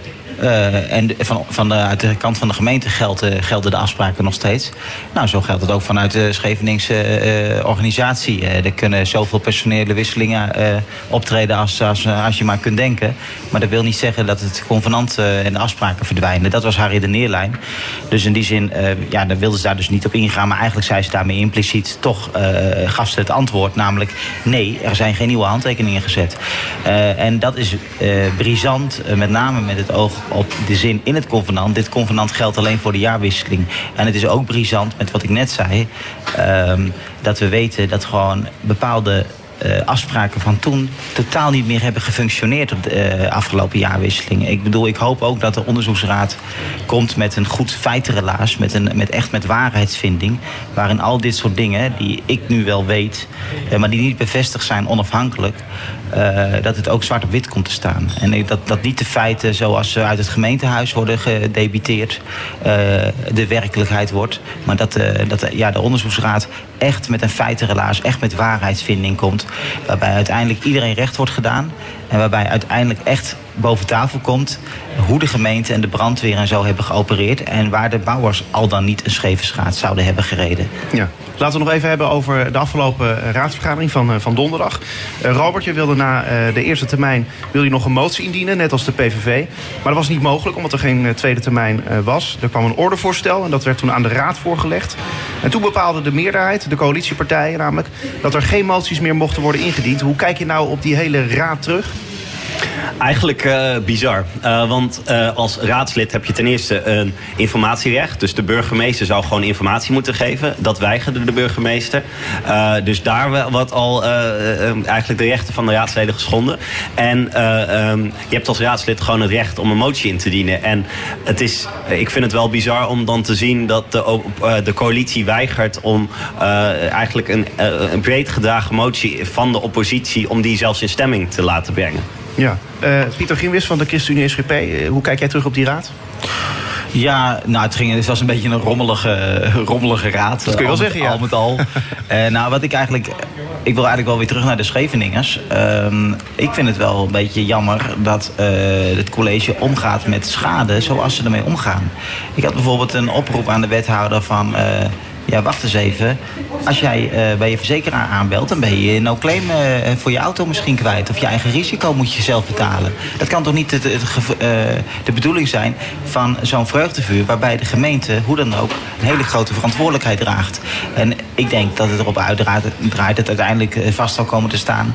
Uh, en van, van de, uit de kant van de gemeente gelden, gelden de afspraken nog steeds. Nou, zo geldt het ook vanuit de Scheveningse uh, organisatie. Uh, er kunnen zoveel personele wisselingen optreden als, als, als je maar kunt denken. Maar dat wil niet zeggen dat het convenant en de afspraken verdwijnen. Dat was haar redeneerlijn. Dus in die zin, ja, daar wilden ze daar dus niet op ingaan. Maar eigenlijk zei ze daarmee impliciet toch gaf ze het antwoord. Namelijk, nee, er zijn geen nieuwe handtekeningen gezet. en dat is brisant, met name met het oog op de zin in het convenant. Dit convenant geldt alleen voor de jaarwisseling. En het is ook brisant met wat ik net zei. Um, dat we weten dat gewoon bepaalde uh, afspraken van toen totaal niet meer hebben gefunctioneerd op de uh, afgelopen jaarwisseling. Ik bedoel, ik hoop ook dat de onderzoeksraad komt met een goed feitenrelaas, met, een, met echt met waarheidsvinding, waarin al dit soort dingen die ik nu wel weet, uh, maar die niet bevestigd zijn onafhankelijk, dat het ook zwart op wit komt te staan. En dat, dat niet de feiten zoals ze uit het gemeentehuis worden gedebiteerd, de werkelijkheid wordt, maar dat, dat ja, de onderzoeksraad echt met een feitenrelaas, echt met waarheidsvinding komt. Waarbij uiteindelijk iedereen recht wordt gedaan. En waarbij uiteindelijk echt boven tafel komt hoe de gemeente en de brandweer en zo hebben geopereerd. En waar de bouwers al dan niet een scheve schaat zouden hebben gereden. Ja. Laten we nog even hebben over de afgelopen eh, raadsvergadering van, eh, van donderdag. Uh, Robert, je wilde na de eerste termijn wil je nog een motie indienen, net als de PVV. Maar dat was niet mogelijk, omdat er geen tweede termijn was. Er kwam een ordevoorstel en dat werd toen aan de raad voorgelegd. En toen bepaalde de meerderheid, de coalitiepartijen namelijk... dat er geen moties meer mochten worden ingediend. Hoe kijk je nou op die hele raad terug? Eigenlijk uh, bizar. Uh, want uh, als raadslid heb je ten eerste een informatierecht. Dus de burgemeester zou gewoon informatie moeten geven. Dat weigerde de burgemeester. dus daar wat al eigenlijk de rechten van de raadsleden geschonden. En um, je hebt als raadslid gewoon het recht om een motie in te dienen. En het is, ik vind het wel bizar om dan te zien dat de, de coalitie weigert om eigenlijk een, een breed gedragen motie van de oppositie om die zelfs in stemming te laten brengen. Ja. Uh, Pieter Ginwis van de ChristenUnie SGP, uh, hoe kijk jij terug op die raad? Ja, nou, het, ging, het was een beetje een rommelige, rommelige raad. Dat kun je wel zeggen, ja. Al met al. uh, nou, wat ik eigenlijk... Ik wil eigenlijk wel weer terug naar de Scheveningers. Uh, ik vind het wel een beetje jammer dat uh, het college omgaat met schade zoals ze ermee omgaan. Ik had bijvoorbeeld een oproep aan de wethouder van... Ja, wacht eens even. Als jij eh, bij je verzekeraar aanbelt, dan ben je je no-claim eh, voor je auto misschien kwijt. Of je eigen risico moet je zelf betalen. Dat kan toch niet gev- eh, de bedoeling zijn van zo'n vreugdevuur... waarbij de gemeente, hoe dan ook, een hele grote verantwoordelijkheid draagt. En ik denk dat het erop uitdraait draait het uiteindelijk vast zal komen te staan.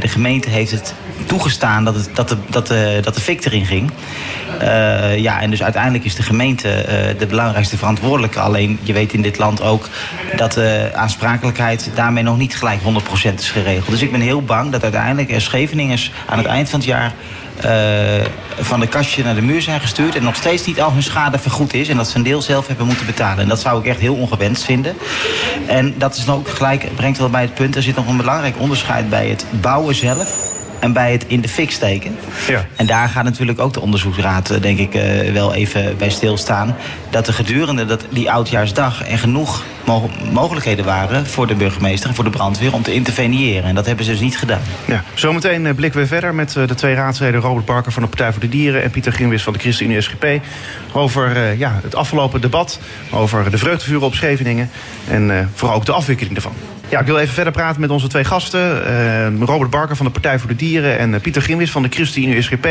De gemeente heeft het toegestaan dat, het, dat, de, dat, de, dat de fik erin ging. Ja, en dus uiteindelijk is de gemeente de belangrijkste verantwoordelijke. Alleen je weet in dit land ook dat de aansprakelijkheid daarmee nog niet gelijk 100% is geregeld. Dus ik ben heel bang dat uiteindelijk er Scheveningers aan het eind van het jaar eh, van de kastje naar de muur zijn gestuurd en nog steeds niet al hun schade vergoed is en dat ze een deel zelf hebben moeten betalen. En dat zou ik echt heel ongewenst vinden. En dat is dan ook gelijk, brengt wel bij het punt, er zit nog een belangrijk onderscheid bij het bouwen zelf en bij het in de fik steken. Ja. En daar gaat natuurlijk ook de onderzoeksraad, eh, denk ik, eh, wel even bij stilstaan. Dat er gedurende dat, die oudjaarsdag er genoeg mo- mogelijkheden waren voor de burgemeester en voor de brandweer om te interveneren. En dat hebben ze dus niet gedaan. Ja, zometeen eh, blikken we verder met de twee raadsleden Robert Barker van de Partij voor de Dieren en Pieter Grimwis van de ChristenUnie SGP over ja, het afgelopen debat, over de vreugdevuren op Scheveningen en eh, vooral ook de afwikkeling daarvan. Ja, ik wil even verder praten met onze twee gasten. eh, Robert Barker van de Partij voor de Dieren en eh, Pieter Grimwis van de ChristenUnie SGP.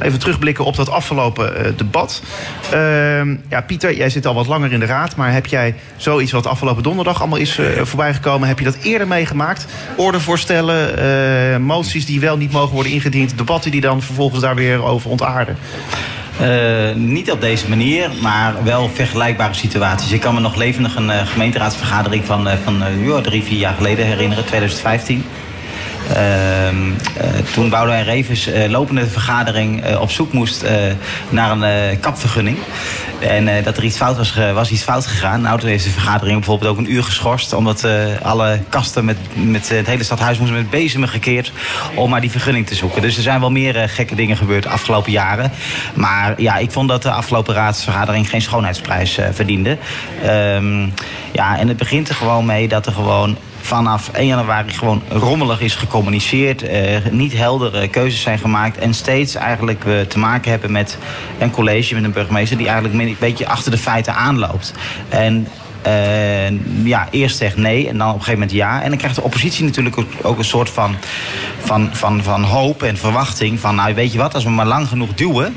Even terugblikken op dat afgelopen eh, debat. Ehm, ja, Pieter, jij zit al wat langer in de raad, maar heb jij zoiets wat afgelopen donderdag allemaal is voorbijgekomen, heb je dat eerder meegemaakt? Ordevoorstellen, moties die wel niet mogen worden ingediend, debatten die dan vervolgens daar weer over ontaarden? Eh, niet op deze manier, maar wel vergelijkbare situaties. Ik kan me nog levendig een eh, gemeenteraadsvergadering van, eh, van drie, vier jaar geleden herinneren, 2015. Ehm, eh, toen Boudewijn Revens eh, lopende vergadering eh, op zoek moest naar een kapvergunning. En dat er iets fout was, was iets fout gegaan. Nou, toen heeft de vergadering bijvoorbeeld ook een uur geschorst. Omdat alle kasten met, met het hele stadhuis moesten met bezemen gekeerd. Om maar die vergunning te zoeken. Dus er zijn wel meer gekke dingen gebeurd de afgelopen jaren. Maar ja, ik vond dat de afgelopen raadsvergadering geen schoonheidsprijs verdiende. Ehm, ja, en het begint er gewoon mee dat er gewoon vanaf 1 januari gewoon rommelig is gecommuniceerd. eh, niet heldere keuzes zijn gemaakt. En steeds eigenlijk te maken hebben met een college, met een burgemeester... die eigenlijk een beetje achter de feiten aanloopt. En ja, eerst zegt nee en dan op een gegeven moment ja. En dan krijgt de oppositie natuurlijk ook, ook een soort van, van, van, van hoop en verwachting. Van nou weet je wat, als we maar lang genoeg duwen...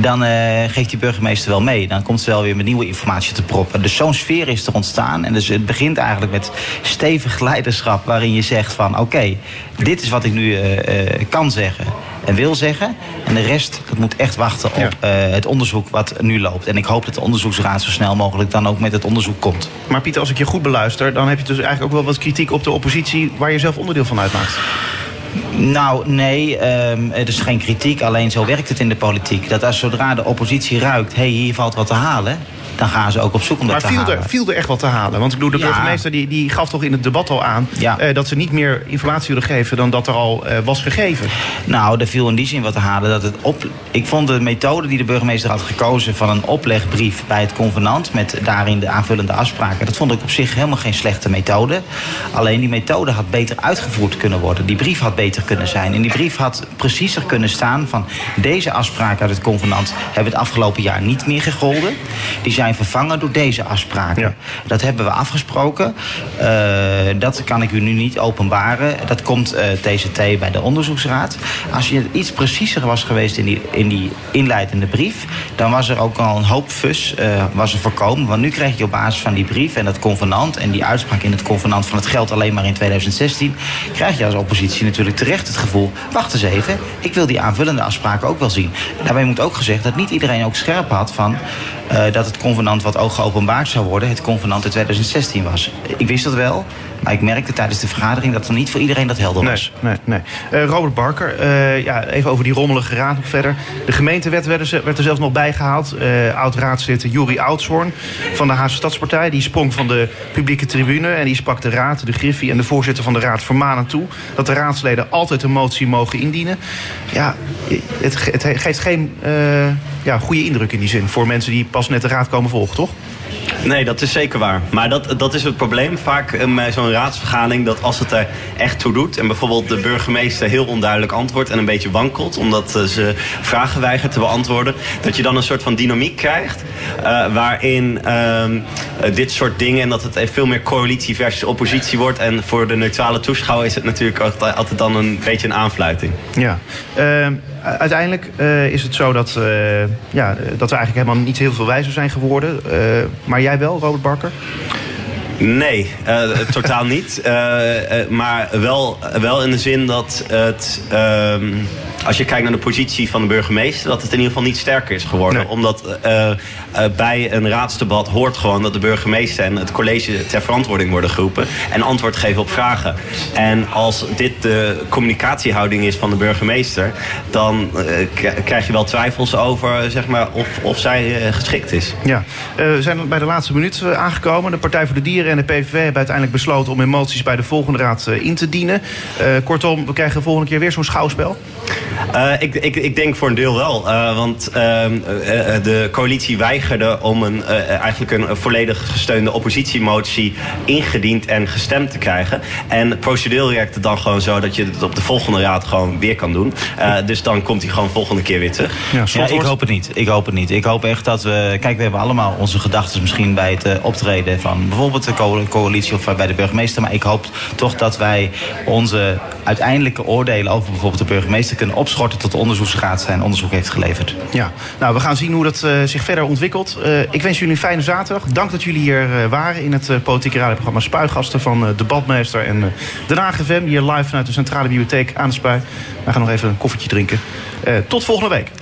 dan eh, geeft die burgemeester wel mee. Dan komt ze wel weer met nieuwe informatie te proppen. Dus zo'n sfeer is er ontstaan. En dus het begint eigenlijk met stevig leiderschap... waarin je zegt van oké, dit is wat ik nu eh, eh, kan zeggen en wil zeggen. En de rest, dat moet echt wachten op eh, het onderzoek wat nu loopt. En ik hoop dat de onderzoeksraad zo snel mogelijk dan ook met het onderzoek komt. Maar Pieter, als ik je goed beluister, dan heb je dus eigenlijk ook wel wat kritiek op de oppositie waar je zelf onderdeel van uitmaakt. Nou, nee, het is geen kritiek. Alleen zo werkt het in de politiek. Dat als zodra de oppositie ruikt, hé, hey, hier valt wat te halen... dan gaan ze ook op zoek om dat Maar te viel halen. er, viel er echt wat te halen? Want ik bedoel, de Ja. burgemeester die, die gaf toch in het debat al aan... Ja. eh, dat ze niet meer informatie willen geven dan dat er al eh, was gegeven. Nou, er viel in die zin wat te halen. Dat het op... Ik vond de methode die de burgemeester had gekozen van een oplegbrief bij het convenant met daarin de aanvullende afspraken, dat vond ik op zich helemaal geen slechte methode. Alleen die methode had beter uitgevoerd kunnen worden. Die brief had beter kunnen zijn. En die brief had preciezer kunnen staan van deze afspraken uit het convenant hebben het afgelopen jaar niet meer gegolden. Die zijn vervangen door deze afspraken. Dat hebben we afgesproken. Eh, dat kan ik u nu niet openbaren. Dat komt eh, TCT bij de onderzoeksraad. Als je iets preciezer was geweest in die, in die inleidende brief, dan was er ook al een hoop fus eh, was er voorkomen. Want nu krijg je op basis van die brief en dat convenant en die uitspraak in het convenant van het geld alleen maar in 2016, krijg je als oppositie natuurlijk terecht het gevoel, wacht eens even, ik wil die aanvullende afspraken ook wel zien. Daarbij moet ook gezegd dat niet iedereen ook scherp had van eh, dat het convenant wat ook geopenbaard zou worden, het convenant uit 2016 was. Ik wist dat wel, ik merkte tijdens de vergadering dat er niet voor iedereen dat helder was. Nee, nee. Eh, Robert Barker, eh, ja, even over die rommelige raad nog verder. De gemeentewet werd er, werd er zelfs nog bijgehaald. Eh Oud-raadslid Juri Oudshoorn van de Haagse Stadspartij... die sprong van de publieke tribune en die sprak de raad, de Griffie... en de voorzitter van de raad vermanend toe... dat de raadsleden altijd een motie mogen indienen. Ja, het, het geeft geen ja, goede indruk in die zin... voor mensen die pas net de raad komen volgen, toch? Nee, dat is zeker waar. Maar dat, dat is het probleem vaak eh, bij zo'n raadsvergadering... dat als het er echt toe doet... en bijvoorbeeld de burgemeester heel onduidelijk antwoordt... en een beetje wankelt omdat eh, ze vragen weigert te beantwoorden... dat je dan een soort van dynamiek krijgt... eh, waarin ehm, eh, dit soort dingen... en dat het veel meer coalitie versus oppositie wordt... en voor de neutrale toeschouwer is het natuurlijk altijd, altijd dan een beetje een aanfluiting. Ja. Ehm, uiteindelijk eh, is het zo dat, eh, ja, dat we eigenlijk helemaal niet heel veel wijzer zijn geworden. Eh, maar jij wel, Robert Barker? Nee, eh, totaal niet. Eh, eh, maar wel, wel in de zin dat het, ehm, als je kijkt naar de positie van de burgemeester, dat het in ieder geval niet sterker is geworden. Omdat eh, eh, bij een raadsdebat hoort gewoon dat de burgemeester en het college ter verantwoording worden geroepen en antwoord geven op vragen. En als dit de communicatiehouding is van de burgemeester, dan eh, krijg je wel twijfels over zeg maar, of, of zij geschikt is. Ja, we zijn bij de laatste minuut aangekomen. De Partij voor de Dieren en de PVV hebben uiteindelijk besloten om hun moties bij de volgende raad in te dienen. Kortom, we krijgen de volgende keer weer zo'n schouwspel. Eh, ik, ik, ik denk voor een deel wel. eh, want ehm, eh, de coalitie weigerde om een, eh, eigenlijk een volledig gesteunde oppositiemotie ingediend en gestemd te krijgen. En procedureel werkt het dan gewoon zo dat je het op de volgende raad gewoon weer kan doen. Eh, dus dan komt hij gewoon volgende keer weer terug. Ja, ik hoop het niet. Ik hoop het niet. Ik hoop echt dat we. Kijk, we hebben allemaal onze gedachten misschien bij het optreden van bijvoorbeeld de co- coalitie of bij de burgemeester. Maar ik hoop toch dat wij onze uiteindelijke oordelen over bijvoorbeeld de burgemeester kunnen opschorten tot de onderzoeksraad zijn onderzoek heeft geleverd. Ja, nou, we gaan zien hoe dat eh, zich verder ontwikkelt. Eh, ik wens jullie een fijne zaterdag. Dank dat jullie hier eh, waren in het politieke radioprogramma Spuigasten van Debatmeester en Den Haag. Hier live vanuit de Centrale Bibliotheek aan de Spui. We gaan nog even een koffietje drinken. Tot volgende week.